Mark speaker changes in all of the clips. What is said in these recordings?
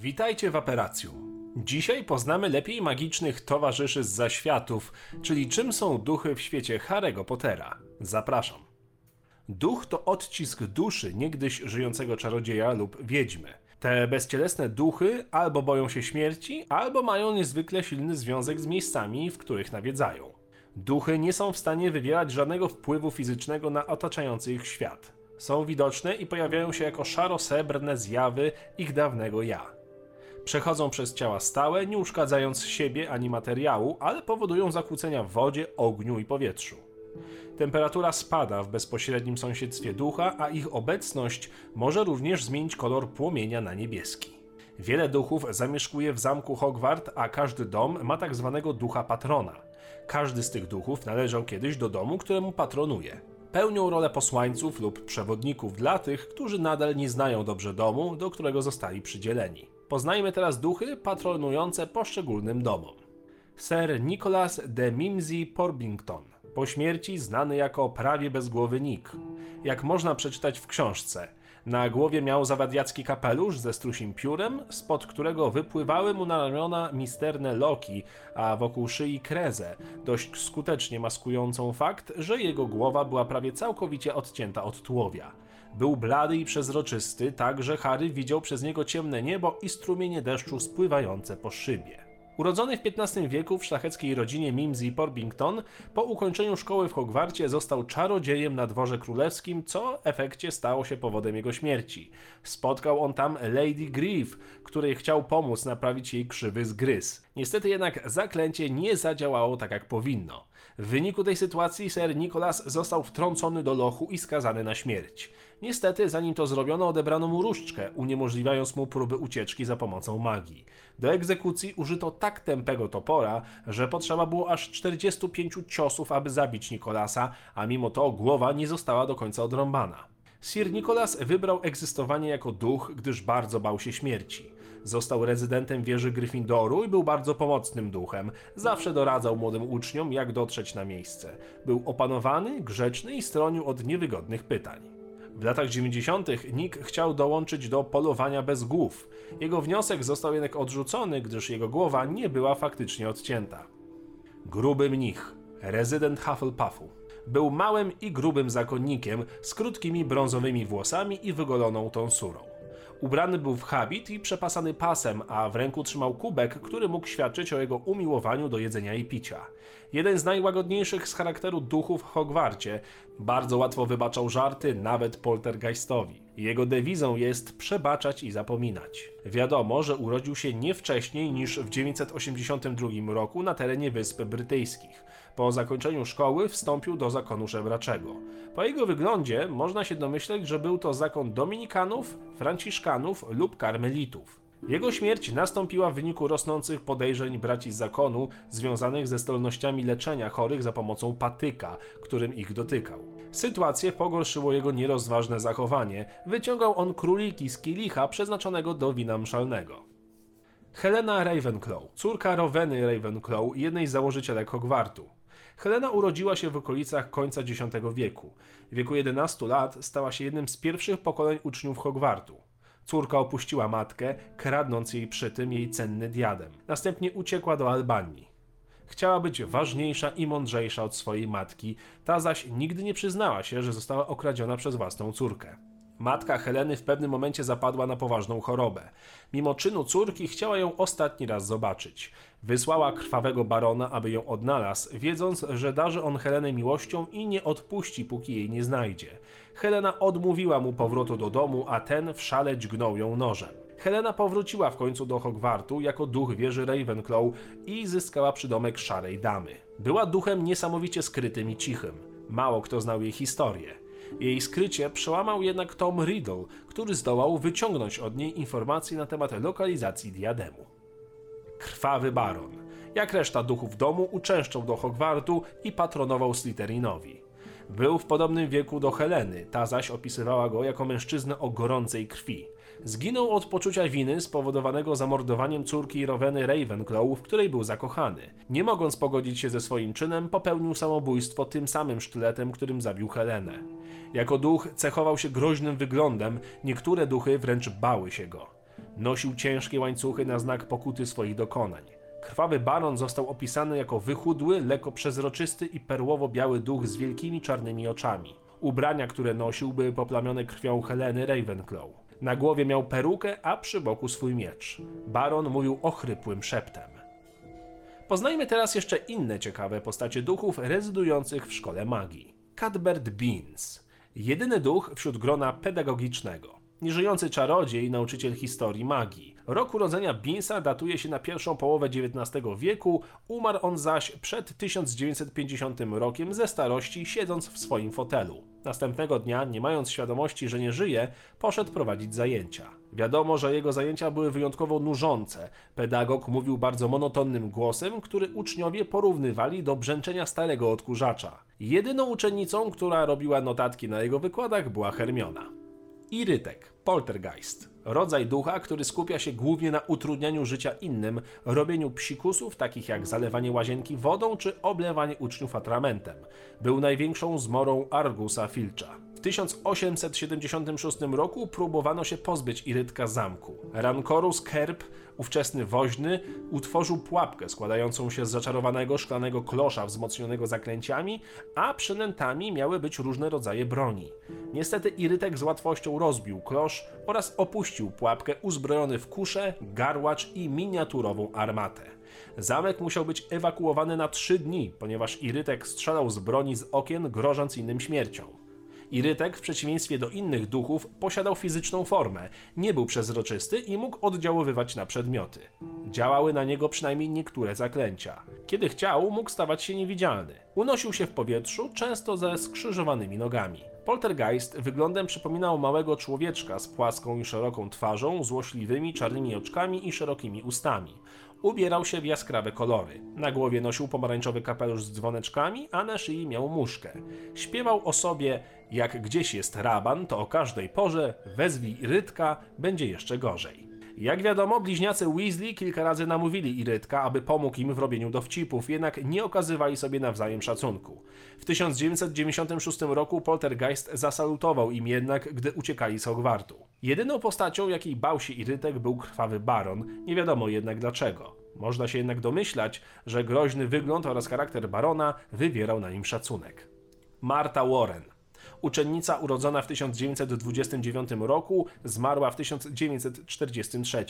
Speaker 1: Witajcie w Aperacju. Dzisiaj poznamy lepiej magicznych towarzyszy z zaświatów, czyli czym są duchy w świecie Harry'ego Pottera. Zapraszam. Duch to odcisk duszy niegdyś żyjącego czarodzieja lub wiedźmy. Te bezcielesne duchy albo boją się śmierci, albo mają niezwykle silny związek z miejscami, w których nawiedzają. Duchy nie są w stanie wywierać żadnego wpływu fizycznego na otaczający ich świat. Są widoczne i pojawiają się jako szaro-srebrne zjawy ich dawnego ja. Przechodzą przez ciała stałe, nie uszkadzając siebie ani materiału, ale powodują zakłócenia w wodzie, ogniu i powietrzu. Temperatura spada w bezpośrednim sąsiedztwie ducha, a ich obecność może również zmienić kolor płomienia na niebieski. Wiele duchów zamieszkuje w zamku Hogwart, a każdy dom ma tak zwanego ducha patrona. Każdy z tych duchów należał kiedyś do domu, któremu patronuje. Pełnią rolę posłańców lub przewodników dla tych, którzy nadal nie znają dobrze domu, do którego zostali przydzieleni. Poznajmy teraz duchy patronujące poszczególnym domom. Sir Nicholas de Mimsey Porbington, po śmierci znany jako prawie bezgłowy Nick. Jak można przeczytać w książce, na głowie miał zawadiacki kapelusz ze strusim piórem, spod którego wypływały mu na ramiona misterne loki, a wokół szyi krezę, dość skutecznie maskującą fakt, że jego głowa była prawie całkowicie odcięta od tułowia. Był blady i przezroczysty, tak że Harry widział przez niego ciemne niebo i strumienie deszczu spływające po szybie. Urodzony w XV wieku w szlacheckiej rodzinie Mimsy Porbington, po ukończeniu szkoły w Hogwarcie został czarodziejem na dworze królewskim, co w efekcie stało się powodem jego śmierci. Spotkał on tam Lady Grieve, której chciał pomóc naprawić jej krzywy zgryz. Niestety jednak zaklęcie nie zadziałało tak jak powinno. W wyniku tej sytuacji Sir Nicholas został wtrącony do lochu i skazany na śmierć. Niestety, zanim to zrobiono, odebrano mu różdżkę, uniemożliwiając mu próby ucieczki za pomocą magii. Do egzekucji użyto tak tępego topora, że potrzeba było aż 45 ciosów, aby zabić Nikolasa, a mimo to głowa nie została do końca odrąbana. Sir Nicholas wybrał egzystowanie jako duch, gdyż bardzo bał się śmierci. Został rezydentem wieży Gryffindoru i był bardzo pomocnym duchem. Zawsze doradzał młodym uczniom, jak dotrzeć na miejsce. Był opanowany, grzeczny i stronił od niewygodnych pytań. W latach 90. Nick chciał dołączyć do polowania bez głów. Jego wniosek został jednak odrzucony, gdyż jego głowa nie była faktycznie odcięta. Gruby mnich, rezydent Hufflepuffu. Był małym i grubym zakonnikiem z krótkimi brązowymi włosami i wygoloną tonsurą. Ubrany był w habit i przepasany pasem, a w ręku trzymał kubek, który mógł świadczyć o jego umiłowaniu do jedzenia i picia. Jeden z najłagodniejszych z charakteru duchów w Hogwarcie, bardzo łatwo wybaczał żarty nawet poltergeistowi. Jego dewizą jest przebaczać i zapominać. Wiadomo, że urodził się nie wcześniej niż w 982 roku na terenie Wysp Brytyjskich. Po zakończeniu szkoły wstąpił do zakonu żebraczego. Po jego wyglądzie można się domyśleć, że był to zakon dominikanów, franciszkanów lub karmelitów. Jego śmierć nastąpiła w wyniku rosnących podejrzeń braci z zakonu związanych ze zdolnościami leczenia chorych za pomocą patyka, którym ich dotykał. Sytuację pogorszyło jego nierozważne zachowanie. Wyciągał on króliki z kielicha przeznaczonego do wina mszalnego. Helena Ravenclaw, córka Roweny Ravenclaw, jednej z założycielek Hogwartu. Helena urodziła się w okolicach końca X wieku. W wieku 11 lat stała się jednym z pierwszych pokoleń uczniów Hogwartu. Córka opuściła matkę, kradnąc jej przy tym jej cenny diadem. Następnie uciekła do Albanii. Chciała być ważniejsza i mądrzejsza od swojej matki, ta zaś nigdy nie przyznała się, że została okradziona przez własną córkę. Matka Heleny w pewnym momencie zapadła na poważną chorobę. Mimo czynu córki chciała ją ostatni raz zobaczyć. Wysłała krwawego barona, aby ją odnalazł, wiedząc, że darzy on Helenę miłością i nie odpuści, póki jej nie znajdzie. Helena odmówiła mu powrotu do domu, a ten w szale dźgnął ją nożem. Helena powróciła w końcu do Hogwartu jako duch wieży Ravenclaw i zyskała przydomek Szarej Damy. Była duchem niesamowicie skrytym i cichym. Mało kto znał jej historię. Jej skrycie przełamał jednak Tom Riddle, który zdołał wyciągnąć od niej informacje na temat lokalizacji diademu. Krwawy Baron, jak reszta duchów domu, uczęszczał do Hogwartu i patronował Slytherinowi. Był w podobnym wieku do Heleny, ta zaś opisywała go jako mężczyznę o gorącej krwi. Zginął od poczucia winy spowodowanego zamordowaniem córki Roweny Ravenclaw, w której był zakochany. Nie mogąc pogodzić się ze swoim czynem, popełnił samobójstwo tym samym sztyletem, którym zabił Helenę. Jako duch cechował się groźnym wyglądem, niektóre duchy wręcz bały się go. Nosił ciężkie łańcuchy na znak pokuty swoich dokonań. Krwawy baron został opisany jako wychudły, lekko przezroczysty i perłowo-biały duch z wielkimi czarnymi oczami. Ubrania, które nosił, były poplamione krwią Heleny Ravenclaw. Na głowie miał perukę, a przy boku swój miecz. Baron mówił ochrypłym szeptem. Poznajmy teraz jeszcze inne ciekawe postacie duchów rezydujących w szkole magii. Cadbert Beans. Jedyny duch wśród grona pedagogicznego. Nieżyjący czarodziej nauczyciel historii magii. Rok urodzenia Beansa datuje się na pierwszą połowę XIX wieku, umarł on zaś przed 1950 rokiem ze starości, siedząc w swoim fotelu. Następnego dnia, nie mając świadomości, że nie żyje, poszedł prowadzić zajęcia. Wiadomo, że jego zajęcia były wyjątkowo nużące. Pedagog mówił bardzo monotonnym głosem, który uczniowie porównywali do brzęczenia starego odkurzacza. Jedyną uczennicą, która robiła notatki na jego wykładach, była Hermiona. Irytek, poltergeist. Rodzaj ducha, który skupia się głównie na utrudnianiu życia innym, robieniu psikusów takich jak zalewanie łazienki wodą czy oblewanie uczniów atramentem. Był największą zmorą Argusa Filcza. W 1876 roku próbowano się pozbyć Irytka zamku. Rancorus Kerb, ówczesny woźny, utworzył pułapkę składającą się z zaczarowanego szklanego klosza wzmocnionego zaklęciami, a przynętami miały być różne rodzaje broni. Niestety Irytek z łatwością rozbił klosz oraz opuścił pułapkę uzbrojony w kuszę, garłacz i miniaturową armatę. Zamek musiał być ewakuowany na trzy dni, ponieważ Irytek strzelał z broni z okien, grożąc innym śmiercią. Irytek, w przeciwieństwie do innych duchów, posiadał fizyczną formę, nie był przezroczysty i mógł oddziaływać na przedmioty. Działały na niego przynajmniej niektóre zaklęcia. Kiedy chciał, mógł stawać się niewidzialny. Unosił się w powietrzu, często ze skrzyżowanymi nogami. Poltergeist wyglądem przypominał małego człowieczka z płaską i szeroką twarzą, złośliwymi czarnymi oczkami i szerokimi ustami. Ubierał się w jaskrawe kolory. Na głowie nosił pomarańczowy kapelusz z dzwoneczkami, a na szyi miał muszkę. Śpiewał o sobie, jak gdzieś jest raban, to o każdej porze, wezwij Rytka, będzie jeszcze gorzej. Jak wiadomo, bliźniacy Weasley kilka razy namówili Irytka, aby pomógł im w robieniu dowcipów, jednak nie okazywali sobie nawzajem szacunku. W 1996 roku Poltergeist zasalutował im jednak, gdy uciekali z Hogwartu. Jedyną postacią, jakiej bał się Irytek, był krwawy baron, nie wiadomo jednak dlaczego. Można się jednak domyślać, że groźny wygląd oraz charakter barona wywierał na nim szacunek. Marta Warren Uczennica urodzona w 1929 roku, zmarła w 1943.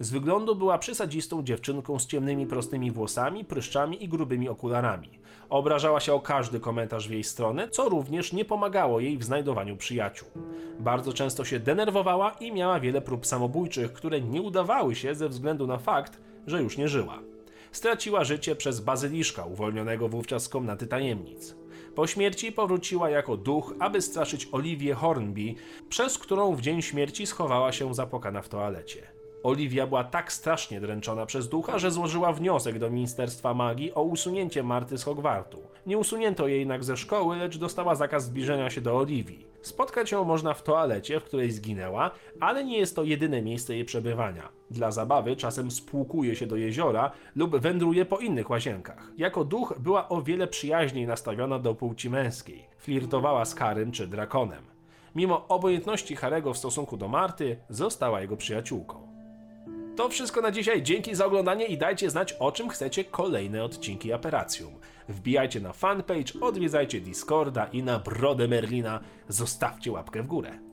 Speaker 1: Z wyglądu była przysadzistą dziewczynką z ciemnymi, prostymi włosami, pryszczami i grubymi okularami. Obrażała się o każdy komentarz w jej stronę, co również nie pomagało jej w znajdowaniu przyjaciół. Bardzo często się denerwowała i miała wiele prób samobójczych, które nie udawały się ze względu na fakt, że już nie żyła. Straciła życie przez bazyliszka, uwolnionego wówczas z komnaty tajemnic. Po śmierci powróciła jako duch, aby straszyć Oliwię Hornby, przez którą w dzień śmierci schowała się zapłakana w toalecie. Oliwia była tak strasznie dręczona przez ducha, że złożyła wniosek do Ministerstwa Magii o usunięcie Marty z Hogwartu. Nie usunięto jej jednak ze szkoły, lecz dostała zakaz zbliżenia się do Oliwii. Spotkać ją można w toalecie, w której zginęła, ale nie jest to jedyne miejsce jej przebywania. Dla zabawy czasem spłukuje się do jeziora lub wędruje po innych łazienkach. Jako duch była o wiele przyjaźniej nastawiona do płci męskiej. Flirtowała z Harym czy Drakonem. Mimo obojętności Harego w stosunku do Marty, została jego przyjaciółką. To wszystko na dzisiaj. Dzięki za oglądanie i dajcie znać, o czym chcecie kolejne odcinki Aperacjum. Wbijajcie na fanpage, odwiedzajcie Discorda i na brodę Merlina zostawcie łapkę w górę.